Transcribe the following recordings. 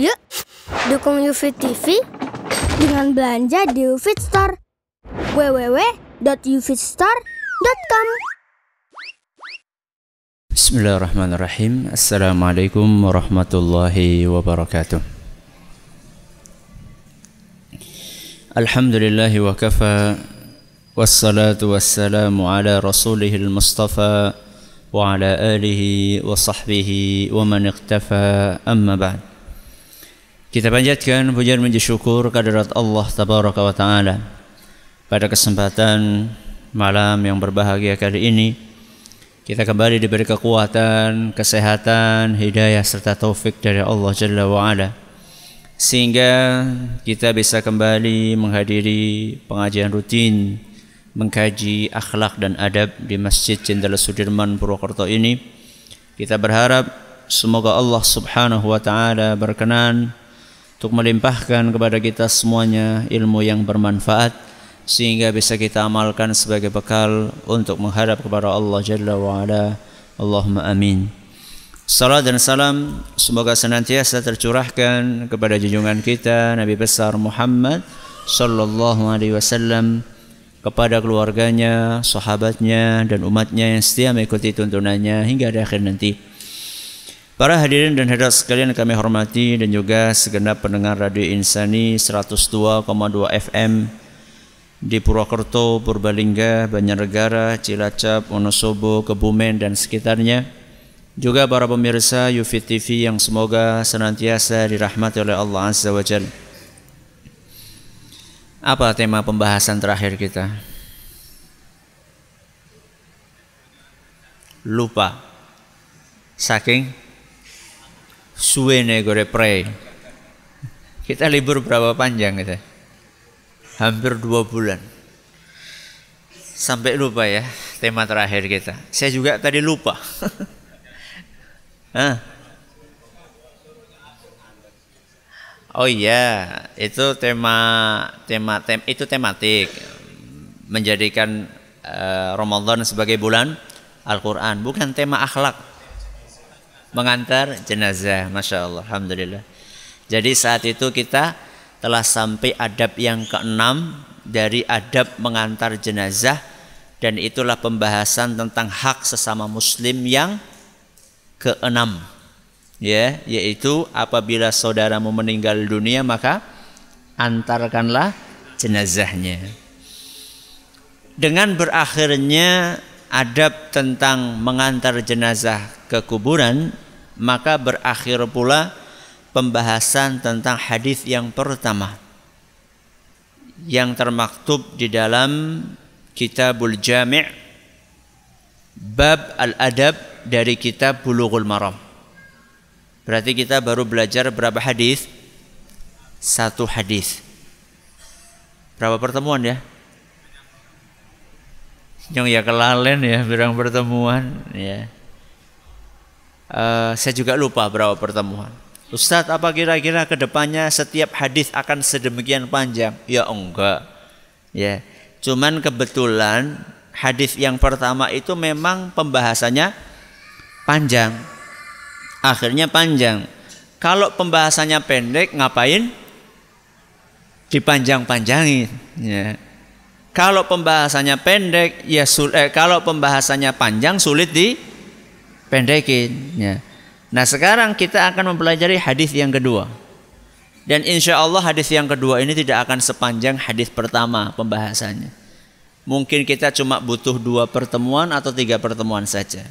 Yuk, dukung UFIT TV dengan belanja di UFIT Store. www.ufitstore.com Bismillahirrahmanirrahim. Assalamualaikum warahmatullahi wabarakatuh. Alhamdulillahi wa kafa Wassalatu wassalamu ala rasulihil mustafa Wa ala alihi wa sahbihi wa man iqtafa amma ba'd Kita panjatkan pujian menjadi syukur kehadirat Allah tabaraka wa ta'ala Pada kesempatan malam yang berbahagia kali ini kita kembali diberi kekuatan, kesehatan, hidayah serta taufik dari Allah Jalla wa Ala. Sehingga kita bisa kembali menghadiri pengajian rutin mengkaji akhlak dan adab di Masjid Jenderal Sudirman Purwokerto ini. Kita berharap semoga Allah Subhanahu wa taala berkenan untuk melimpahkan kepada kita semuanya ilmu yang bermanfaat sehingga bisa kita amalkan sebagai bekal untuk menghadap kepada Allah Jalla wa Ala. Allahumma amin. Salam dan salam semoga senantiasa tercurahkan kepada junjungan kita Nabi besar Muhammad sallallahu alaihi wasallam kepada keluarganya, sahabatnya dan umatnya yang setia mengikuti tuntunannya hingga di akhir nanti. Para hadirin dan hadirat sekalian kami hormati dan juga segenap pendengar Radio Insani 102,2 FM di Purwokerto, Purbalingga, Banjarnegara, Cilacap, Wonosobo, Kebumen dan sekitarnya. Juga para pemirsa Yufit TV yang semoga senantiasa dirahmati oleh Allah Azza wa Jal. Apa tema pembahasan terakhir kita? Lupa. Saking suwene gore pray. Kita libur berapa panjang kita? hampir dua bulan. Sampai lupa ya tema terakhir kita. Saya juga tadi lupa. Oh iya, itu tema tema tem, itu tematik menjadikan uh, Ramadan sebagai bulan Al-Qur'an, bukan tema akhlak. Mengantar jenazah, Masya Allah, Alhamdulillah. Jadi saat itu kita telah sampai adab yang keenam dari adab mengantar jenazah dan itulah pembahasan tentang hak sesama muslim yang keenam. Ya yaitu apabila saudaramu meninggal dunia maka antarkanlah jenazahnya. Dengan berakhirnya adab tentang mengantar jenazah ke kuburan maka berakhir pula pembahasan tentang hadis yang pertama yang termaktub di dalam Kitabul Jami' bab al-adab dari kitab Bulughul Maram. Berarti kita baru belajar berapa hadis? Satu hadis. Berapa pertemuan ya? Yang ya kelalen ya, berang pertemuan ya. Uh, saya juga lupa berapa pertemuan. Ustadz apa kira-kira ke depannya setiap hadis akan sedemikian panjang? Ya enggak. Ya, cuman kebetulan hadis yang pertama itu memang pembahasannya panjang. Akhirnya panjang. Kalau pembahasannya pendek ngapain? Dipanjang-panjangin. Ya. Kalau pembahasannya pendek ya sul eh, kalau pembahasannya panjang sulit dipendekin. Ya. Nah sekarang kita akan mempelajari hadis yang kedua. Dan insya Allah hadis yang kedua ini tidak akan sepanjang hadis pertama pembahasannya. Mungkin kita cuma butuh dua pertemuan atau tiga pertemuan saja.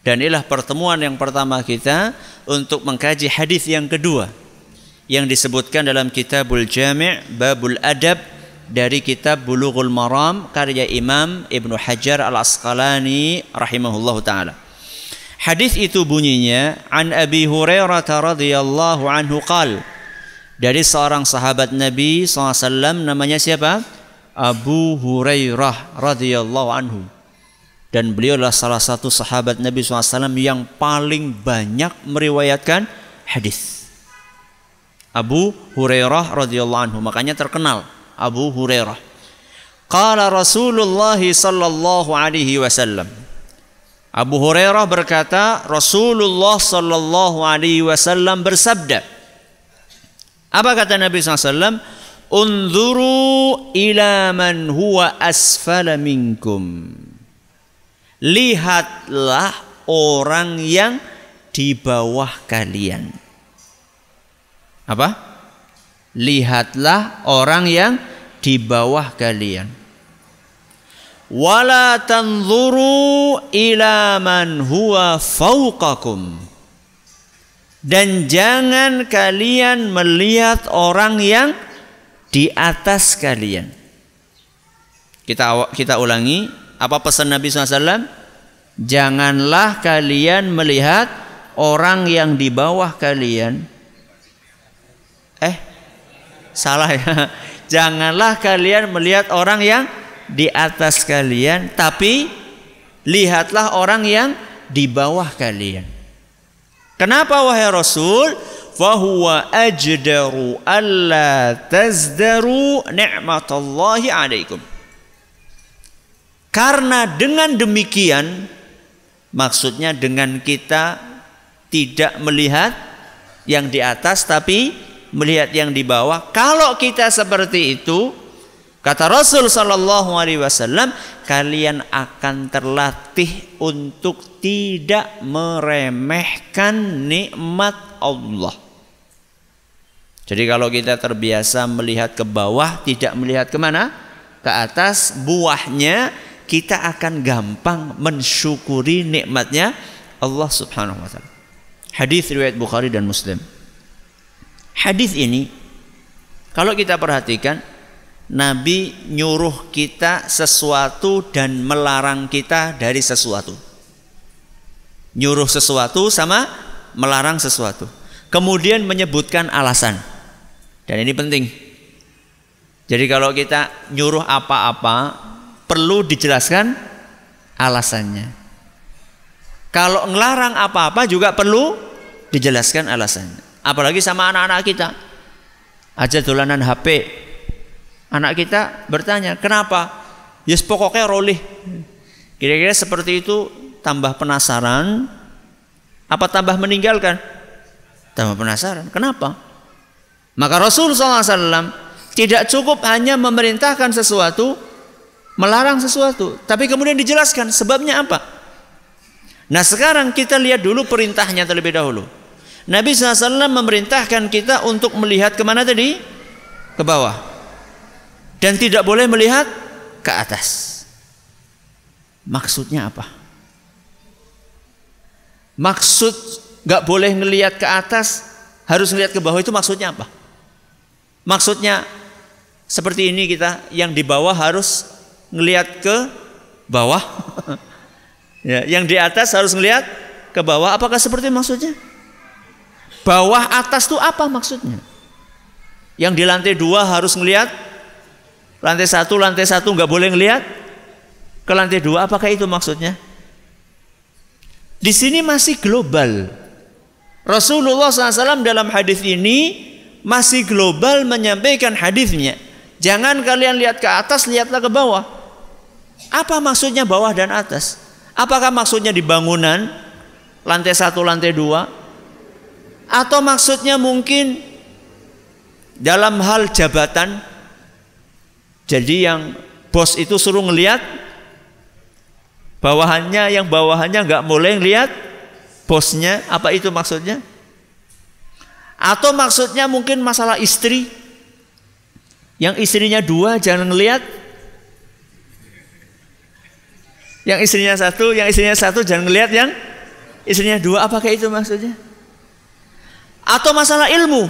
Dan inilah pertemuan yang pertama kita untuk mengkaji hadis yang kedua yang disebutkan dalam Kitabul Jami' Babul Adab dari kitab Bulughul Maram karya Imam Ibnu Hajar Al-Asqalani rahimahullahu taala. Hadis itu bunyinya an Abi Hurairah radhiyallahu anhu qal dari seorang sahabat Nabi SAW namanya siapa? Abu Hurairah radhiyallahu anhu dan beliau adalah salah satu sahabat Nabi SAW yang paling banyak meriwayatkan hadis. Abu Hurairah radhiyallahu anhu makanya terkenal Abu Hurairah. Qala Rasulullah sallallahu alaihi wasallam Abu Hurairah berkata, Rasulullah sallallahu alaihi wasallam bersabda, Apa kata Nabi SAW? Unzuru ila man huwa asfala minkum. Lihatlah orang yang di bawah kalian. Apa? Lihatlah orang yang di bawah kalian. Wala tanzuru ila man huwa fawqakum dan jangan kalian melihat orang yang di atas kalian. Kita kita ulangi apa pesan Nabi SAW? Janganlah kalian melihat orang yang di bawah kalian. Eh, salah ya. Janganlah kalian melihat orang yang di atas kalian, tapi lihatlah orang yang di bawah kalian. Kenapa wahai Rasul? Fahuwa ajdaru alla tazdaru ni'matallahi alaikum. Karena dengan demikian maksudnya dengan kita tidak melihat yang di atas tapi melihat yang di bawah. Kalau kita seperti itu, Kata Rasul Shallallahu Alaihi Wasallam, kalian akan terlatih untuk tidak meremehkan nikmat Allah. Jadi kalau kita terbiasa melihat ke bawah, tidak melihat ke mana, ke atas, buahnya kita akan gampang mensyukuri nikmatnya Allah Subhanahu Wa Taala. Hadis riwayat Bukhari dan Muslim. Hadis ini kalau kita perhatikan Nabi nyuruh kita sesuatu dan melarang kita dari sesuatu. Nyuruh sesuatu sama melarang sesuatu. Kemudian menyebutkan alasan. Dan ini penting. Jadi kalau kita nyuruh apa-apa perlu dijelaskan alasannya. Kalau ngelarang apa-apa juga perlu dijelaskan alasannya. Apalagi sama anak-anak kita. Aja dolanan HP, Anak kita bertanya, kenapa? Yes pokoknya rolih. Kira-kira seperti itu tambah penasaran, apa tambah meninggalkan? Tambah penasaran. Kenapa? Maka Rasul SAW tidak cukup hanya memerintahkan sesuatu, melarang sesuatu, tapi kemudian dijelaskan sebabnya apa. Nah sekarang kita lihat dulu perintahnya terlebih dahulu. Nabi SAW memerintahkan kita untuk melihat ke mana tadi? Ke bawah dan tidak boleh melihat ke atas. Maksudnya apa? Maksud nggak boleh ngelihat ke atas, harus ngelihat ke bawah itu maksudnya apa? Maksudnya seperti ini kita yang di bawah harus ngelihat ke bawah. ya, yang di atas harus ngelihat ke bawah. Apakah seperti maksudnya? Bawah atas itu apa maksudnya? Yang di lantai dua harus ngelihat Lantai satu, lantai satu nggak boleh ngelihat ke lantai dua. Apakah itu maksudnya? Di sini masih global. Rasulullah SAW dalam hadis ini masih global menyampaikan hadisnya. Jangan kalian lihat ke atas, lihatlah ke bawah. Apa maksudnya bawah dan atas? Apakah maksudnya di bangunan lantai satu, lantai dua? Atau maksudnya mungkin dalam hal jabatan jadi yang bos itu suruh ngelihat bawahannya, yang bawahannya nggak boleh ngelihat bosnya. Apa itu maksudnya? Atau maksudnya mungkin masalah istri. Yang istrinya dua jangan ngelihat. Yang istrinya satu, yang istrinya satu jangan ngelihat yang istrinya dua. Apakah itu maksudnya? Atau masalah ilmu.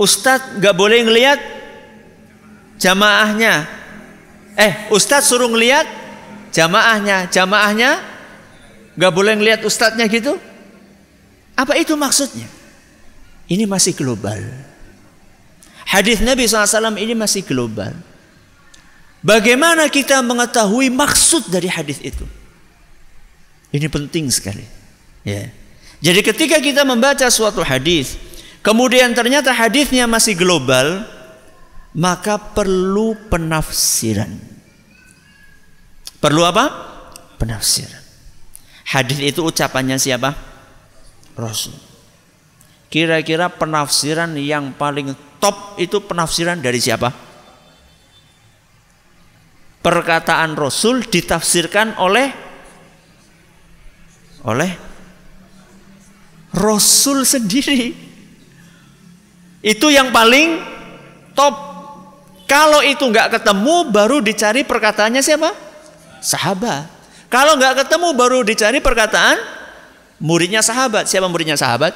Ustadz nggak boleh ngelihat jamaahnya. Eh, Ustadz suruh ngelihat jamaahnya, jamaahnya nggak boleh ngelihat ustadznya gitu. Apa itu maksudnya? Ini masih global. Hadis Nabi SAW ini masih global. Bagaimana kita mengetahui maksud dari hadis itu? Ini penting sekali. Ya. Jadi ketika kita membaca suatu hadis, kemudian ternyata hadisnya masih global, maka perlu penafsiran. Perlu apa? Penafsiran. Hadis itu ucapannya siapa? Rasul. Kira-kira penafsiran yang paling top itu penafsiran dari siapa? Perkataan Rasul ditafsirkan oleh oleh Rasul sendiri. Itu yang paling top. Kalau itu nggak ketemu, baru dicari perkataannya siapa? Sahabat. Kalau nggak ketemu, baru dicari perkataan muridnya sahabat. Siapa muridnya sahabat?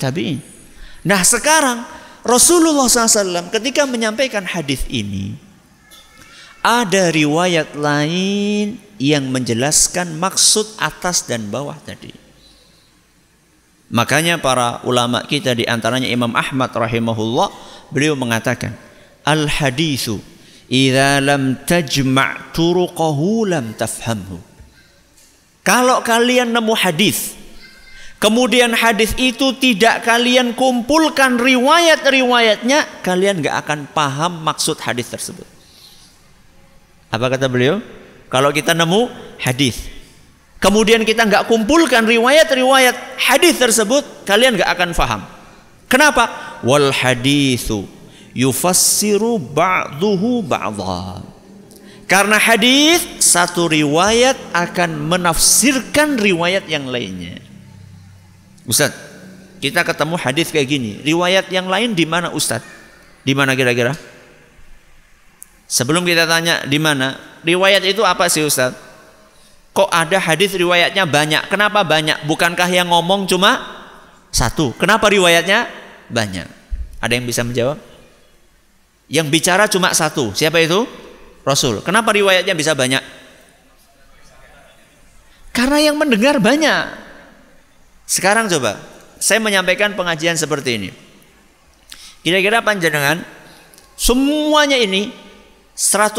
Tabi'in. Nah sekarang Rasulullah SAW ketika menyampaikan hadis ini, ada riwayat lain yang menjelaskan maksud atas dan bawah tadi. Makanya para ulama kita di antaranya Imam Ahmad rahimahullah beliau mengatakan al hadithu idza lam tajma' turuqahu lam tafhamhu. Kalau kalian nemu hadis kemudian hadis itu tidak kalian kumpulkan riwayat-riwayatnya kalian nggak akan paham maksud hadis tersebut. Apa kata beliau? Kalau kita nemu hadis kemudian kita nggak kumpulkan riwayat-riwayat hadis tersebut, kalian nggak akan faham. Kenapa? Wal hadithu yufassiru ba'duhu ba'dha. Karena hadis satu riwayat akan menafsirkan riwayat yang lainnya. Ustaz, kita ketemu hadis kayak gini. Riwayat yang lain di mana Ustaz? Di mana kira-kira? Sebelum kita tanya di mana, riwayat itu apa sih Ustaz? Kok ada hadis riwayatnya banyak? Kenapa banyak? Bukankah yang ngomong cuma satu? Kenapa riwayatnya banyak? Ada yang bisa menjawab? Yang bicara cuma satu. Siapa itu? Rasul. Kenapa riwayatnya bisa banyak? Karena yang mendengar banyak. Sekarang coba, saya menyampaikan pengajian seperti ini. Kira-kira panjenengan semuanya ini 100%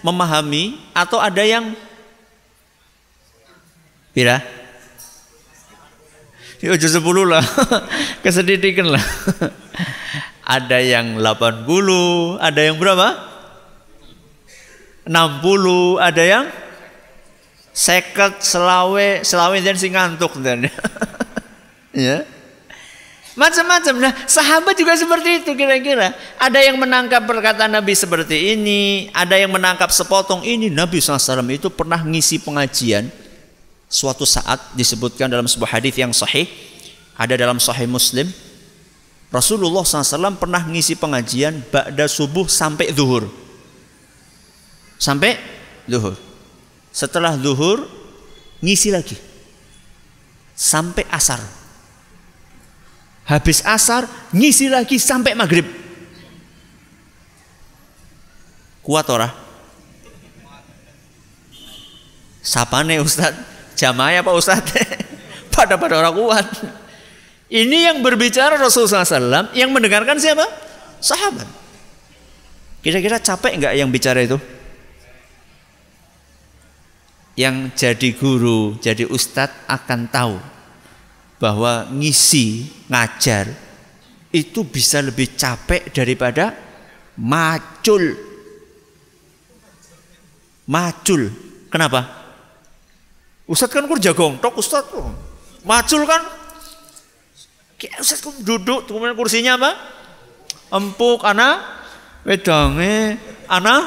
memahami atau ada yang Pira? Ya aja 10 lah. Kesedidikan lah. ada yang 80, ada yang berapa? 60, ada yang seket, selawe, selawe dan sing ngantuk dan ya. Macam-macam. Nah, sahabat juga seperti itu kira-kira. Ada yang menangkap perkataan Nabi seperti ini, ada yang menangkap sepotong ini. Nabi SAW itu pernah ngisi pengajian suatu saat disebutkan dalam sebuah hadis yang sahih ada dalam sahih Muslim Rasulullah SAW pernah ngisi pengajian ba'da subuh sampai zuhur. Sampai zuhur. Setelah zuhur ngisi lagi. Sampai asar. Habis asar ngisi lagi sampai maghrib. Kuat ora? Sapane Ustadz Jamaah Pak Ustadz? pada pada orang kuat. Ini yang berbicara Rasulullah SAW, yang mendengarkan siapa? Sahabat. Kira-kira capek nggak yang bicara itu? Yang jadi guru, jadi ustadz akan tahu bahwa ngisi, ngajar itu bisa lebih capek daripada macul. Macul. Kenapa? Ustaz kan kerja gongtok Ustaz macul kan? Kayak Ustaz kan duduk kemudian kursinya apa? Empuk anak wedange anak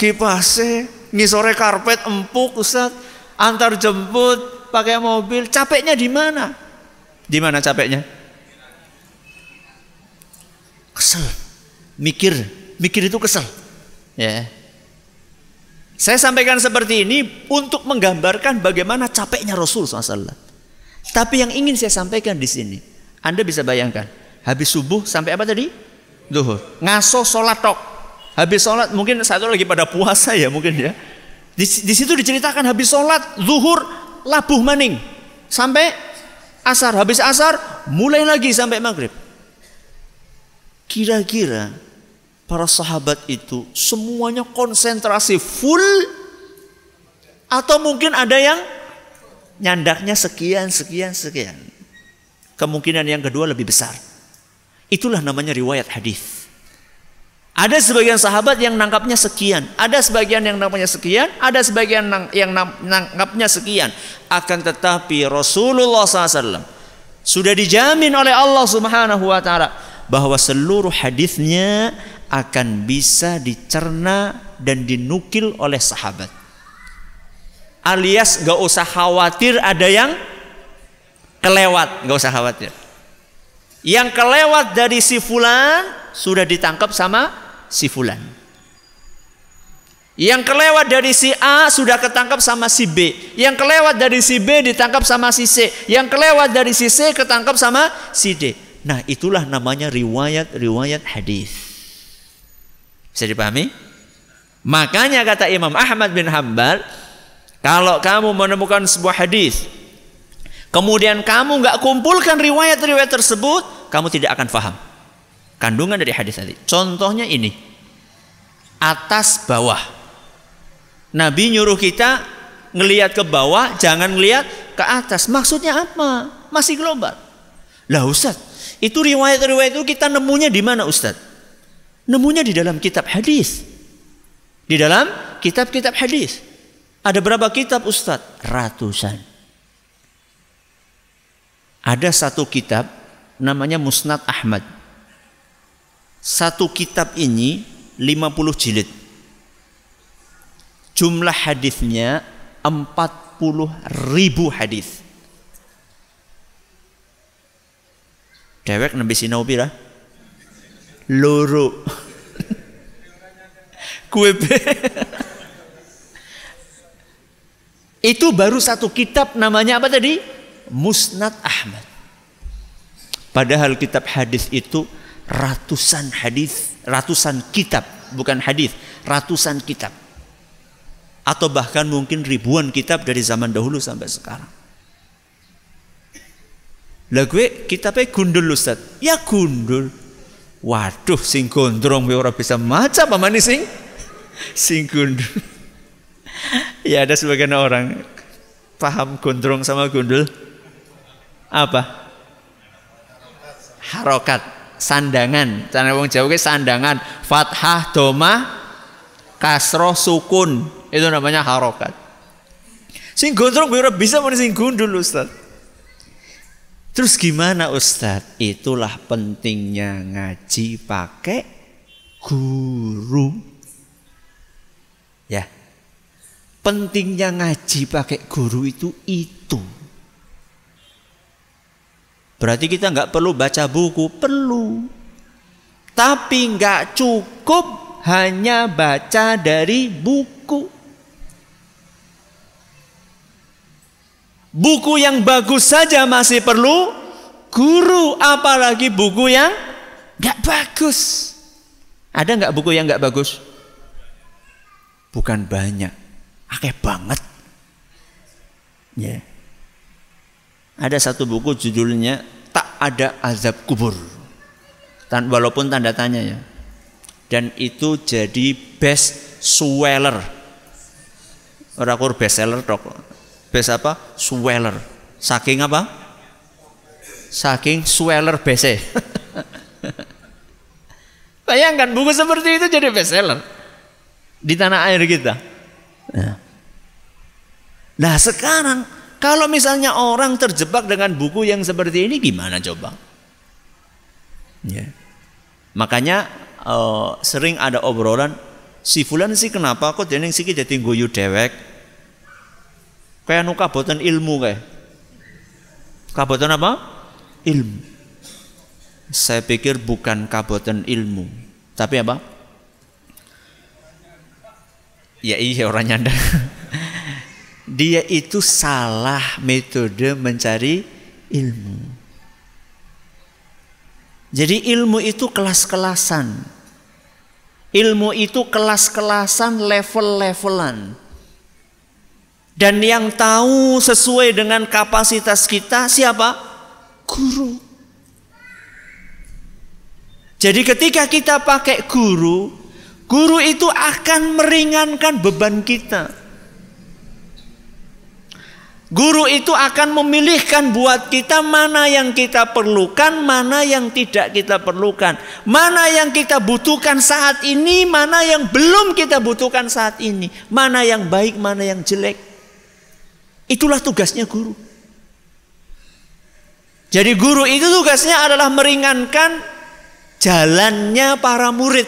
kipase ngisore karpet empuk Ustaz antar jemput pakai mobil. Capeknya di mana? Di mana capeknya? Kesel. Mikir. Mikir itu kesel. Ya saya sampaikan seperti ini untuk menggambarkan bagaimana capeknya Rasul SAW. Tapi yang ingin saya sampaikan di sini, Anda bisa bayangkan, habis subuh sampai apa tadi? Duhur. Ngaso sholat tok. Habis sholat mungkin satu lagi pada puasa ya mungkin ya. Di, di situ diceritakan habis sholat zuhur labuh maning sampai asar. Habis asar mulai lagi sampai maghrib. Kira-kira para sahabat itu semuanya konsentrasi full atau mungkin ada yang nyandaknya sekian sekian sekian. Kemungkinan yang kedua lebih besar. Itulah namanya riwayat hadis. Ada sebagian sahabat yang nangkapnya sekian, ada sebagian yang nangkapnya sekian, ada sebagian yang nangkapnya sekian. Akan tetapi Rasulullah SAW Sudah dijamin oleh Allah Subhanahu wa taala bahwa seluruh hadisnya akan bisa dicerna dan dinukil oleh sahabat. Alias gak usah khawatir ada yang kelewat, gak usah khawatir. Yang kelewat dari si fulan sudah ditangkap sama si fulan. Yang kelewat dari si A sudah ketangkap sama si B. Yang kelewat dari si B ditangkap sama si C. Yang kelewat dari si C ketangkap sama si D. Nah, itulah namanya riwayat-riwayat hadis. Bisa dipahami? Makanya kata Imam Ahmad bin Hambal, kalau kamu menemukan sebuah hadis, kemudian kamu nggak kumpulkan riwayat-riwayat tersebut, kamu tidak akan faham kandungan dari hadis tadi. Contohnya ini, atas bawah. Nabi nyuruh kita ngelihat ke bawah, jangan ngelihat ke atas. Maksudnya apa? Masih global. Lah Ustaz, itu riwayat-riwayat itu kita nemunya di mana Ustaz? Nemunya di dalam kitab hadis. Di dalam kitab-kitab hadis. Ada berapa kitab Ustaz? Ratusan. Ada satu kitab namanya Musnad Ahmad. Satu kitab ini 50 jilid. Jumlah hadisnya 40 ribu hadis. Dewek nabi sinau pira? Loro. Kue Itu baru satu kitab namanya apa tadi? Musnad Ahmad. Padahal kitab hadis itu ratusan hadis, ratusan kitab, bukan hadis, ratusan kitab atau bahkan mungkin ribuan kitab dari zaman dahulu sampai sekarang. Lah gue kitabnya gundul Ustaz. Ya gundul. Waduh sing gondrong gue orang bisa maca apa manis sing? Sing gundul. ya ada sebagian orang paham gondrong sama gundul. Apa? Harokat, sandangan. Cara wong Jawa sandangan, fathah, domah, kasroh, sukun. Itu namanya harokat. Sing gondrong biar bisa mana sing gundul Ustaz. Terus gimana Ustaz? Itulah pentingnya ngaji pakai guru. Ya. Pentingnya ngaji pakai guru itu itu. Berarti kita nggak perlu baca buku, perlu. Tapi nggak cukup hanya baca dari buku. Buku yang bagus saja masih perlu guru, apalagi buku yang nggak bagus. Ada nggak buku yang nggak bagus? Bukan banyak, akeh banget. Ya. Ada satu buku judulnya Tak ada azab kubur. Walaupun tanda tanya ya. Dan itu jadi best seller. Orang best seller dok Bes apa? Sweller. Saking apa? Saking sweller BC. Bayangkan buku seperti itu jadi bestseller di tanah air kita. Ya. Nah sekarang kalau misalnya orang terjebak dengan buku yang seperti ini gimana coba? Ya. Makanya uh, sering ada obrolan si fulan sih kenapa kok jeneng sih jadi guyu dewek Kayak nu kabotan ilmu kayak. Kabotan apa? Ilmu. Saya pikir bukan kabotan ilmu, tapi apa? Ya iya orang nyanda. Dia itu salah metode mencari ilmu. Jadi ilmu itu kelas-kelasan. Ilmu itu kelas-kelasan, level-levelan. Dan yang tahu sesuai dengan kapasitas kita siapa? Guru. Jadi ketika kita pakai guru, guru itu akan meringankan beban kita. Guru itu akan memilihkan buat kita mana yang kita perlukan, mana yang tidak kita perlukan, mana yang kita butuhkan saat ini, mana yang belum kita butuhkan saat ini, mana yang baik, mana yang jelek. Itulah tugasnya guru. Jadi guru itu tugasnya adalah meringankan jalannya para murid.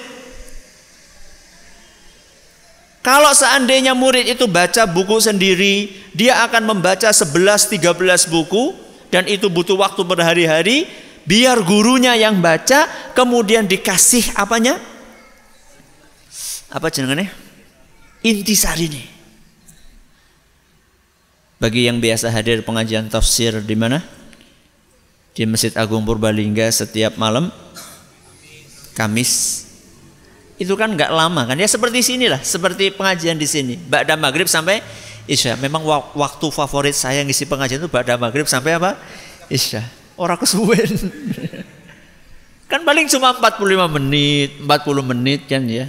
Kalau seandainya murid itu baca buku sendiri, dia akan membaca 11-13 buku dan itu butuh waktu berhari-hari, biar gurunya yang baca kemudian dikasih apanya? Apa jenengannya? Intisari nih. Bagi yang biasa hadir pengajian tafsir di mana? Di Masjid Agung Purbalingga setiap malam Kamis. Itu kan nggak lama kan? Ya seperti sini lah seperti pengajian di sini. Ba'da maghrib sampai Isya. Memang waktu favorit saya ngisi pengajian itu Ba'da maghrib sampai apa? Isya. Orang kesuwen. Kan paling cuma 45 menit 40 menit kan ya.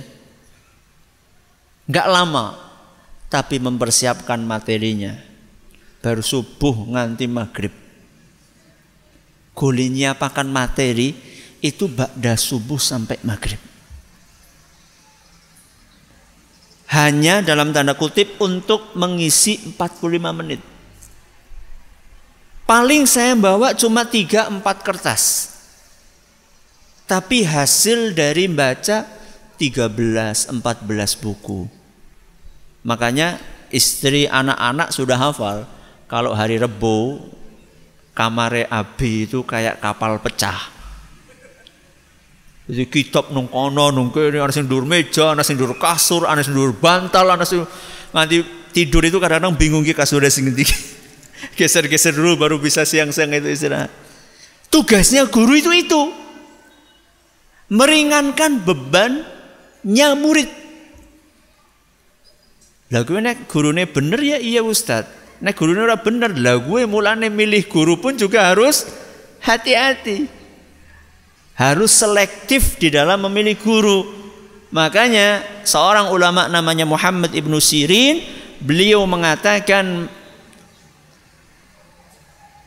Nggak lama tapi mempersiapkan materinya baru subuh nganti maghrib gulinya apakan materi itu ba'da subuh sampai maghrib hanya dalam tanda kutip untuk mengisi 45 menit. Paling saya bawa cuma 3-4 kertas. Tapi hasil dari baca 13-14 buku. Makanya istri anak-anak sudah hafal. Kalau hari Rebo kamare Abi itu kayak kapal pecah. Jadi kitab nung kono nung kene ana sing dur meja, ana sing kasur, ana sing bantal, ana sing nanti tidur itu kadang-kadang bingung ki kasur sing. Geser-geser dulu baru bisa siang-siang itu istirahat. Tugasnya guru itu itu meringankan bebannya murid. Lah gue nek gurune bener ya iya Ustad. Nek gurune ora bener, lah gue mulane milih guru pun juga harus hati-hati harus selektif di dalam memilih guru. Makanya seorang ulama namanya Muhammad ibnu Sirin, beliau mengatakan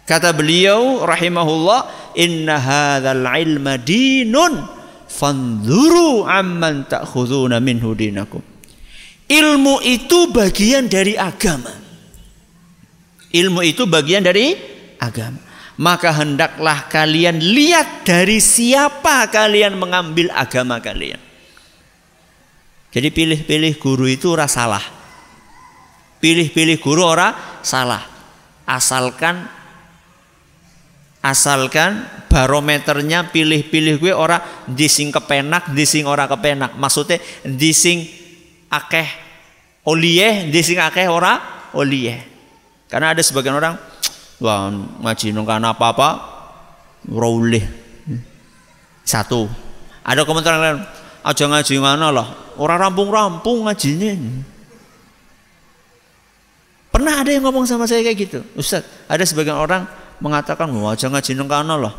kata beliau rahimahullah, inna hadzal ilma dinun fanzuru amman ta'khuduna minhu dinakum. Ilmu itu bagian dari agama. Ilmu itu bagian dari agama maka hendaklah kalian lihat dari siapa kalian mengambil agama kalian. Jadi pilih-pilih guru itu ora salah. Pilih-pilih guru ora salah. Asalkan asalkan barometernya pilih-pilih gue ora dising kepenak, dising ora kepenak. Maksudnya dising akeh oliyeh, dising akeh ora oliyeh. Karena ada sebagian orang Wah, ngaji nung kan apa-apa roleh. Satu. Ada komentar lain, aja ngaji mana lah. Orang rampung-rampung ngajinya. Pernah ada yang ngomong sama saya kayak gitu. Ustaz, ada sebagian orang mengatakan, wah aja ngaji nung kana lah.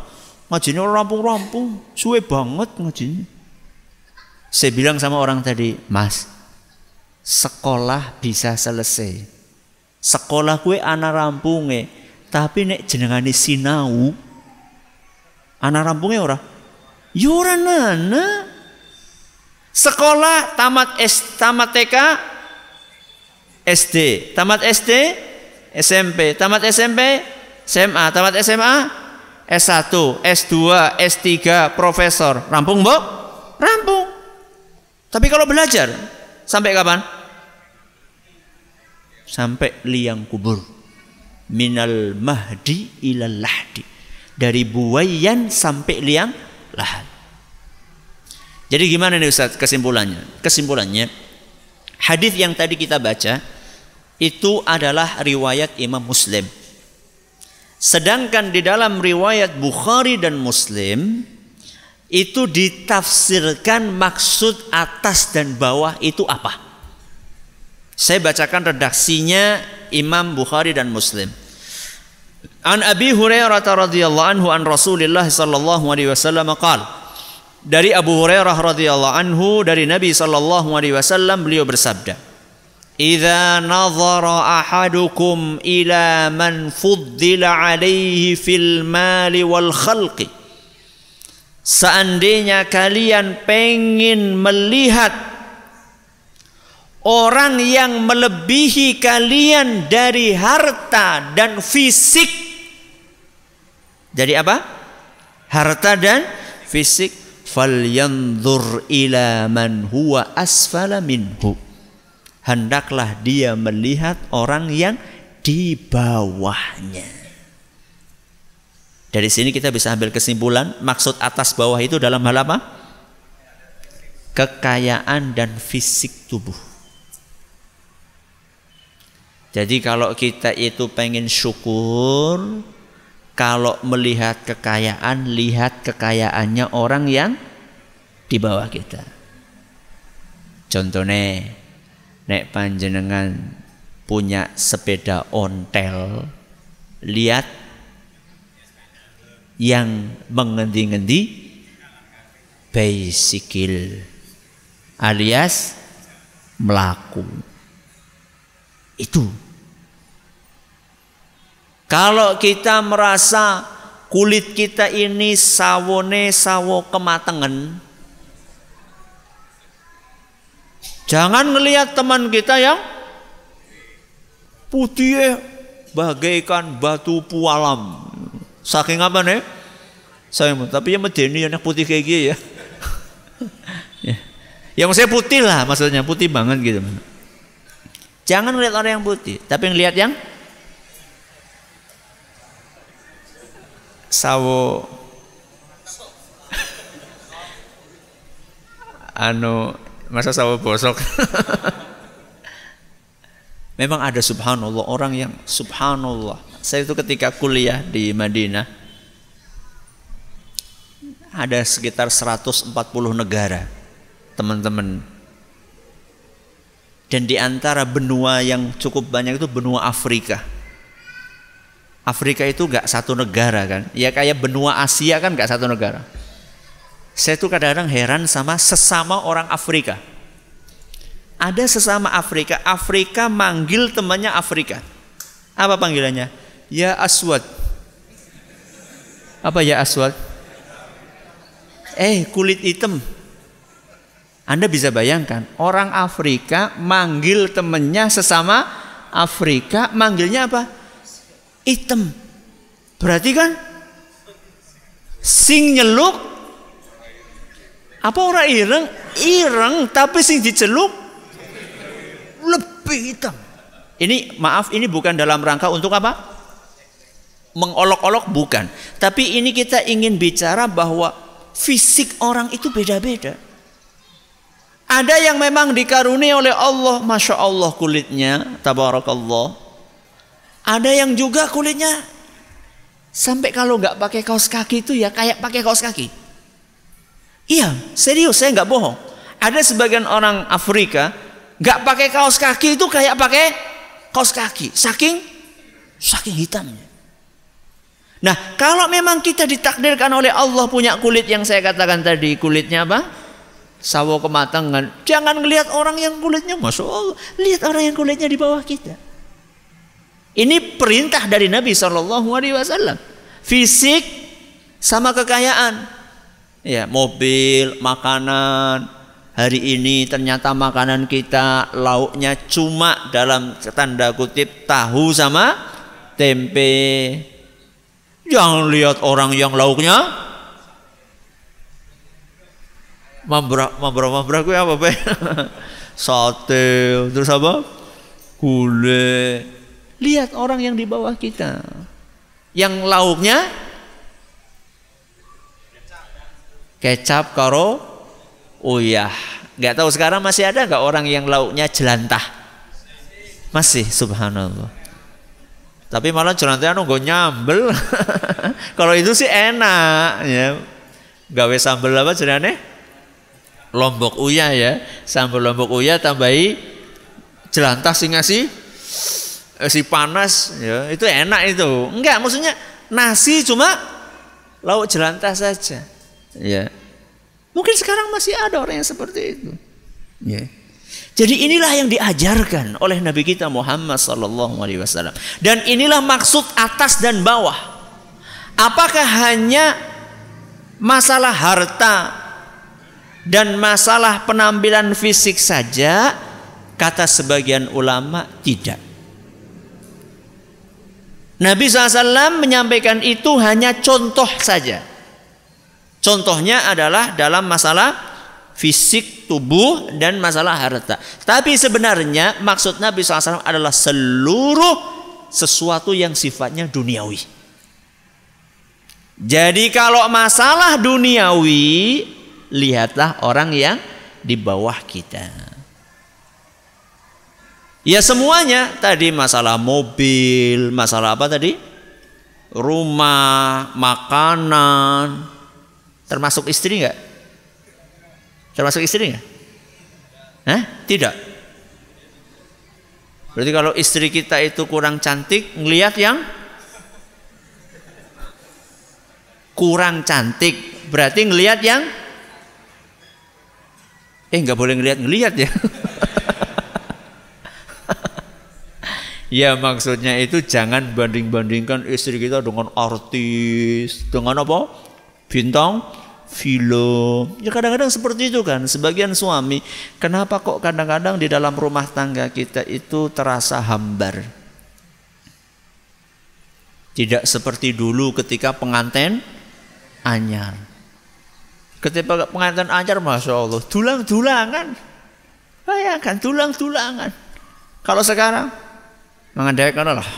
Ngajinya orang rampung-rampung, suwe banget ngajinya. Saya bilang sama orang tadi, Mas, sekolah bisa selesai. Sekolah kue anak rampungnya tapi nek jenengane sinau anak rampungnya ora? Ya ora nana. Sekolah tamat S, tamat TK SD, tamat SD SMP, tamat SMP SMA, tamat SMA S1, S2, S3, profesor. Rampung, Mbok? Rampung. Tapi kalau belajar sampai kapan? Sampai liang kubur. Minal mahdi ilal lahdi. Dari buayan sampai liang lahat jadi gimana nih Ustaz kesimpulannya? Kesimpulannya hadis yang tadi kita baca itu adalah riwayat Imam Muslim. Sedangkan di dalam riwayat Bukhari dan Muslim itu ditafsirkan maksud atas dan bawah itu apa saya bacakan redaksinya Imam Bukhari dan Muslim. An Abi Hurairah radhiyallahu anhu an Rasulillah sallallahu alaihi wasallam qala dari Abu Hurairah radhiyallahu anhu dari Nabi sallallahu alaihi wasallam beliau bersabda Idza nazara ahadukum ila man fuddila alaihi fil mali wal khalqi Seandainya kalian pengin melihat orang yang melebihi kalian dari harta dan fisik Jadi apa? Harta dan fisik falyanzur ila man huwa asfala minhu. Hendaklah dia melihat orang yang di bawahnya. Dari sini kita bisa ambil kesimpulan maksud atas bawah itu dalam hal apa? Kekayaan dan fisik tubuh. Jadi kalau kita itu pengen syukur, kalau melihat kekayaan, lihat kekayaannya orang yang di bawah kita. Contohnya, nek panjenengan punya sepeda ontel, lihat yang mengendi-ngendi baisikil alias melaku itu kalau kita merasa kulit kita ini sawone sawo kematangan jangan ngelihat teman kita yang putih bagaikan batu pualam Saking apa nih? Saya tapi ya medeni anak putih kayak gini ya. ya. Yang saya putih lah maksudnya putih banget gitu. Jangan lihat orang yang putih, tapi ngelihat yang sawo anu masa sawo bosok? Memang ada subhanallah orang yang subhanallah. Saya itu ketika kuliah di Madinah ada sekitar 140 negara teman-teman. Dan di antara benua yang cukup banyak itu benua Afrika Afrika itu gak satu negara kan ya kayak benua Asia kan gak satu negara saya tuh kadang-kadang heran sama sesama orang Afrika ada sesama Afrika Afrika manggil temannya Afrika apa panggilannya Ya aswad. Apa ya aswad? Eh, kulit hitam. Anda bisa bayangkan, orang Afrika manggil temennya sesama Afrika, manggilnya apa? Hitam. Berarti kan sing nyeluk apa orang ireng? Ireng tapi sing diceluk lebih hitam. Ini maaf ini bukan dalam rangka untuk apa? mengolok-olok bukan. Tapi ini kita ingin bicara bahwa fisik orang itu beda-beda. Ada yang memang dikaruni oleh Allah, masya Allah kulitnya, tabarakallah. Ada yang juga kulitnya sampai kalau nggak pakai kaos kaki itu ya kayak pakai kaos kaki. Iya, serius saya nggak bohong. Ada sebagian orang Afrika nggak pakai kaos kaki itu kayak pakai kaos kaki, saking saking hitamnya. Nah, kalau memang kita ditakdirkan oleh Allah punya kulit yang saya katakan tadi, kulitnya apa? Sawo kematangan. Jangan melihat orang yang kulitnya, Allah, lihat orang yang kulitnya di bawah kita. Ini perintah dari Nabi Shallallahu Alaihi Wasallam. Fisik sama kekayaan, ya mobil, makanan. Hari ini ternyata makanan kita lauknya cuma dalam tanda kutip tahu sama tempe. Jangan lihat orang yang lauknya. Mambrak mambrak mambrak gue apa be sate terus apa? Gulai lihat orang yang di bawah kita yang lauknya kecap karo uyah nggak tahu sekarang masih ada nggak orang yang lauknya jelantah masih subhanallah tapi malah jelantah gue nyambel. Kalau itu sih enak ya. Gawe sambel apa jenenge? Lombok uya ya. Sambal lombok uya tambahi jelantah sing ngasih si panas ya. Itu enak itu. Enggak, maksudnya nasi cuma lauk jelantah saja. Ya. Mungkin sekarang masih ada orang yang seperti itu. Ya. Jadi inilah yang diajarkan oleh Nabi kita Muhammad sallallahu alaihi wasallam. Dan inilah maksud atas dan bawah. Apakah hanya masalah harta dan masalah penampilan fisik saja? Kata sebagian ulama tidak. Nabi SAW menyampaikan itu hanya contoh saja. Contohnya adalah dalam masalah fisik tubuh dan masalah harta. Tapi sebenarnya maksud Nabi SAW adalah seluruh sesuatu yang sifatnya duniawi. Jadi kalau masalah duniawi, lihatlah orang yang di bawah kita. Ya semuanya tadi masalah mobil, masalah apa tadi? Rumah, makanan, termasuk istri nggak? Termasuk istri nggak? Hah? Tidak. Berarti kalau istri kita itu kurang cantik, ngelihat yang kurang cantik, berarti ngelihat yang eh nggak boleh ngelihat ngelihat ya. Ya maksudnya itu jangan banding-bandingkan istri kita dengan artis, dengan apa? Bintang film. Ya kadang-kadang seperti itu kan. Sebagian suami, kenapa kok kadang-kadang di dalam rumah tangga kita itu terasa hambar? Tidak seperti dulu ketika pengantin anyar. Ketika pengantin anyar, masya Allah, tulang-tulangan. Bayangkan tulang-tulangan. Kalau sekarang mengandaikan Allah.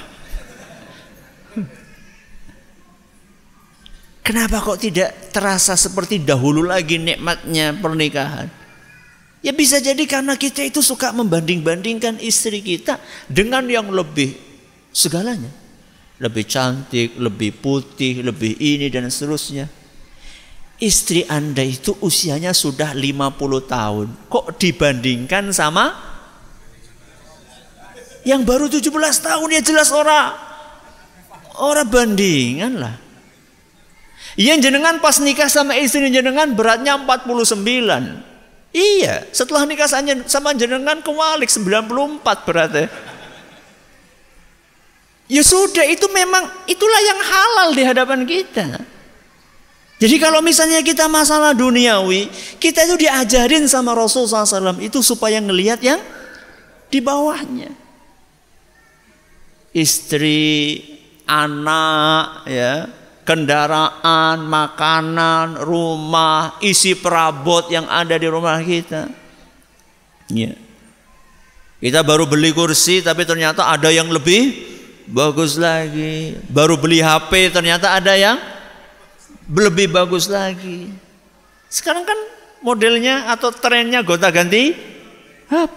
Kenapa kok tidak terasa seperti dahulu lagi nikmatnya pernikahan? Ya bisa jadi karena kita itu suka membanding-bandingkan istri kita dengan yang lebih segalanya. Lebih cantik, lebih putih, lebih ini dan seterusnya. Istri Anda itu usianya sudah 50 tahun. Kok dibandingkan sama yang baru 17 tahun ya jelas orang orang bandingan lah. Yang jenengan pas nikah sama istri jenengan beratnya 49. Iya, setelah nikah sama jenengan kewalik 94 beratnya. Ya sudah, itu memang itulah yang halal di hadapan kita. Jadi kalau misalnya kita masalah duniawi, kita itu diajarin sama Rasul SAW itu supaya ngelihat yang di bawahnya istri, anak, ya, kendaraan, makanan, rumah, isi perabot yang ada di rumah kita. Ya. Kita baru beli kursi tapi ternyata ada yang lebih bagus lagi. Baru beli HP ternyata ada yang lebih bagus lagi. Sekarang kan modelnya atau trennya gonta ganti HP.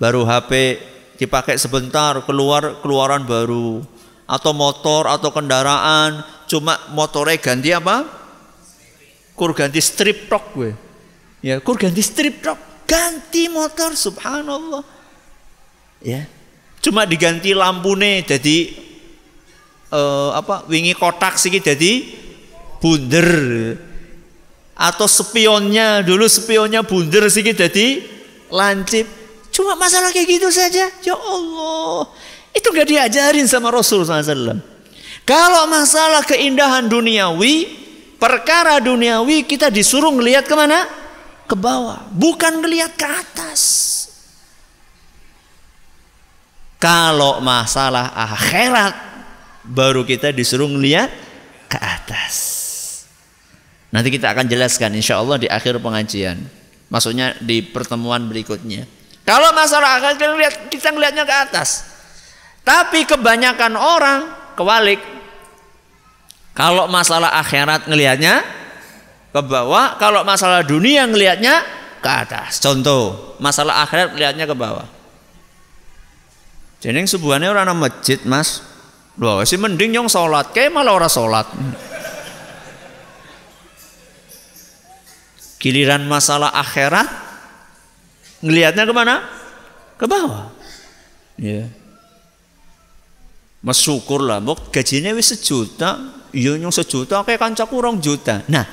Baru HP dipakai sebentar keluar keluaran baru. Atau motor atau kendaraan cuma motornya ganti apa? Kur ganti strip tok gue ya kur ganti strip tok ganti motor subhanallah. Ya cuma diganti lampu nih jadi uh, apa wingi kotak sih jadi bunder. Atau spionnya dulu spionnya bunder sih jadi lancip Cuma masalah kayak gitu saja. Ya Allah. Itu gak diajarin sama Rasul SAW. Kalau masalah keindahan duniawi, perkara duniawi kita disuruh ngelihat ke mana? Ke bawah. Bukan ngelihat ke atas. Kalau masalah akhirat, baru kita disuruh ngelihat ke atas. Nanti kita akan jelaskan insya Allah di akhir pengajian. Maksudnya di pertemuan berikutnya. Kalau masalah akhirat kita lihat kita ngelihatnya ke atas. Tapi kebanyakan orang kewalik. Kalau masalah akhirat ngelihatnya ke bawah, kalau masalah dunia ngelihatnya ke atas. Contoh, masalah akhirat ngelihatnya ke bawah. Jadi sebuahnya orang masjid, Mas. Loh, si mending yang sholat, kayak malah orang sholat. Giliran masalah akhirat Ngelihatnya ke mana? Ke bawah. Ya. Syukur lah, gajinya wis sejuta, iya sejuta, kayak kanca kurang juta. Nah,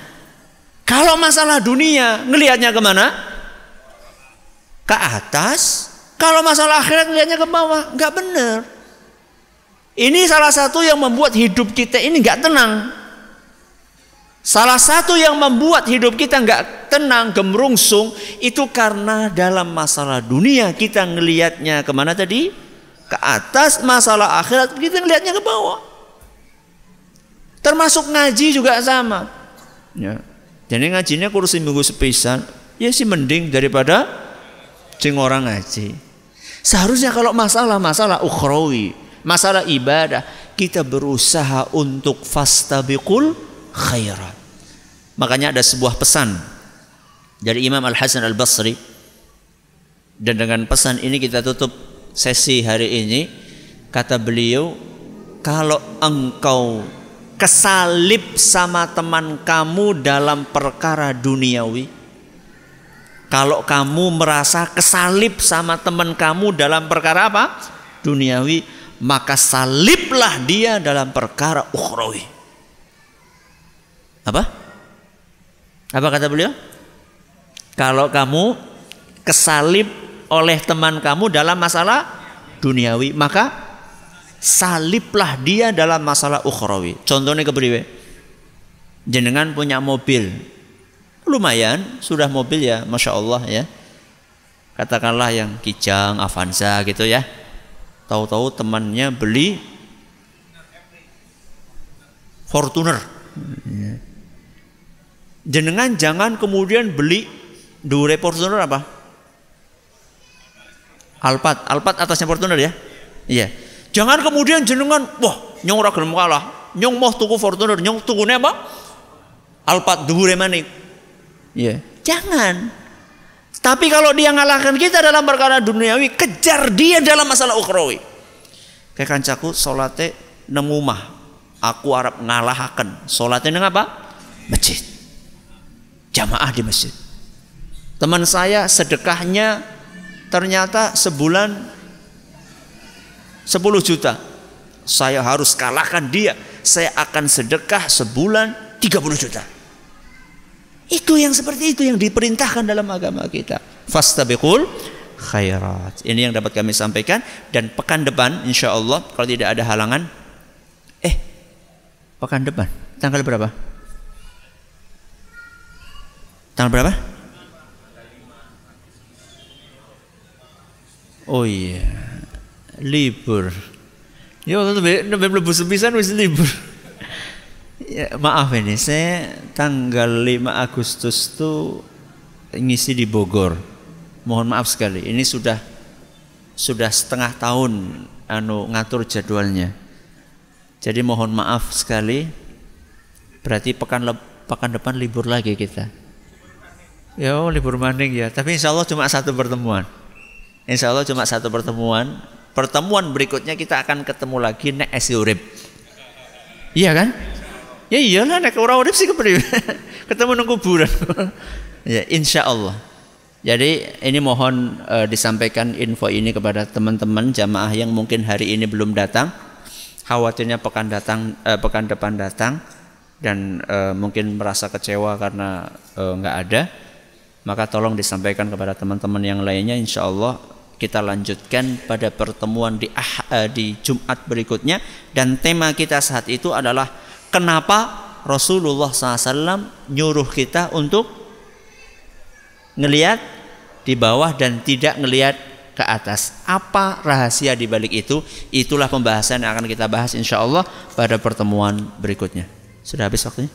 kalau masalah dunia, ngelihatnya ke mana? Ke atas. Kalau masalah akhirat ngelihatnya ke bawah, nggak benar. Ini salah satu yang membuat hidup kita ini nggak tenang. Salah satu yang membuat hidup kita nggak tenang, gemerungsung itu karena dalam masalah dunia kita ngelihatnya ke mana tadi? ke atas, masalah akhirat kita ngelihatnya ke bawah. Termasuk ngaji juga sama. Ya. Jadi ngajinya kursi minggu sepisan, ya sih mending daripada cing orang ngaji. Seharusnya kalau masalah-masalah ukhrawi, masalah ibadah, kita berusaha untuk fastabiqul khairat. Makanya ada sebuah pesan dari Imam Al Hasan Al Basri dan dengan pesan ini kita tutup sesi hari ini. Kata beliau kalau engkau kesalip sama teman kamu dalam perkara duniawi kalau kamu merasa kesalip sama teman kamu dalam perkara apa? Duniawi maka saliblah dia dalam perkara ukhrawi. Apa apa kata beliau kalau kamu kesalip oleh teman kamu dalam masalah duniawi maka saliblah dia dalam masalah ukhrawi. Contohnya kepriwe? Jenengan punya mobil. Lumayan, sudah mobil ya, Masya Allah ya. Katakanlah yang Kijang, Avanza gitu ya. Tahu-tahu temannya beli Fortuner. Jenengan jangan kemudian beli Dure Fortuner apa? Alphard, Alphard atasnya Fortuner ya? Iya. Jangan kemudian jenengan, wah nyong ora gelem kalah. Nyong mau tuku Fortuner, nyong tukune apa? Alphard dhuwure maning. Iya. Jangan. Tapi kalau dia ngalahkan kita dalam perkara duniawi, kejar dia dalam masalah ukhrawi. Kayak kancaku salate nang omah. Aku arep ngalahaken. Salate nang apa? Masjid. Jamaah di masjid. Teman saya sedekahnya ternyata sebulan 10 juta. Saya harus kalahkan dia. Saya akan sedekah sebulan 30 juta. Itu yang seperti itu yang diperintahkan dalam agama kita. Fastabiqul khairat. Ini yang dapat kami sampaikan dan pekan depan insya Allah kalau tidak ada halangan eh pekan depan tanggal berapa? Tanggal berapa? Oh iya libur. Ya waktu itu mlebu sepisan wis libur. Ya, maaf ini saya tanggal 5 Agustus tuh ngisi di Bogor. Mohon maaf sekali. Ini sudah sudah setengah tahun anu ngatur jadwalnya. Jadi mohon maaf sekali. Berarti pekan pekan depan libur lagi kita. Ya libur maning ya. Tapi insya Allah cuma satu pertemuan. Insya Allah cuma satu pertemuan pertemuan berikutnya kita akan ketemu lagi nek esi. Iya kan? Ya iyalah nek ora urip sih ketemu nang kuburan. ya insya Allah. Jadi ini mohon uh, disampaikan info ini kepada teman-teman jamaah yang mungkin hari ini belum datang, khawatirnya pekan datang uh, pekan depan datang dan uh, mungkin merasa kecewa karena nggak ada, maka tolong disampaikan kepada teman-teman yang lainnya insya Allah kita lanjutkan pada pertemuan di ah, di Jumat berikutnya dan tema kita saat itu adalah kenapa Rasulullah SAW nyuruh kita untuk ngelihat di bawah dan tidak ngelihat ke atas. Apa rahasia di balik itu? Itulah pembahasan yang akan kita bahas insya Allah pada pertemuan berikutnya. Sudah habis waktunya?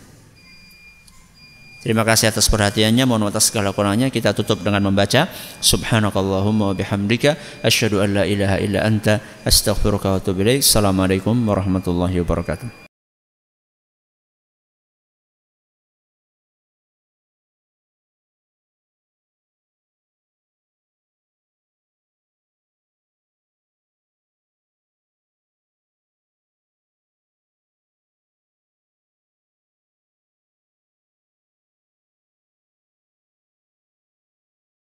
Terima kasih atas perhatiannya. Mohon atas segala kurangnya kita tutup dengan membaca Subhanakallahumma wa bihamdika asyhadu an la ilaha illa anta astaghfiruka. Assalamualaikum warahmatullahi wabarakatuh.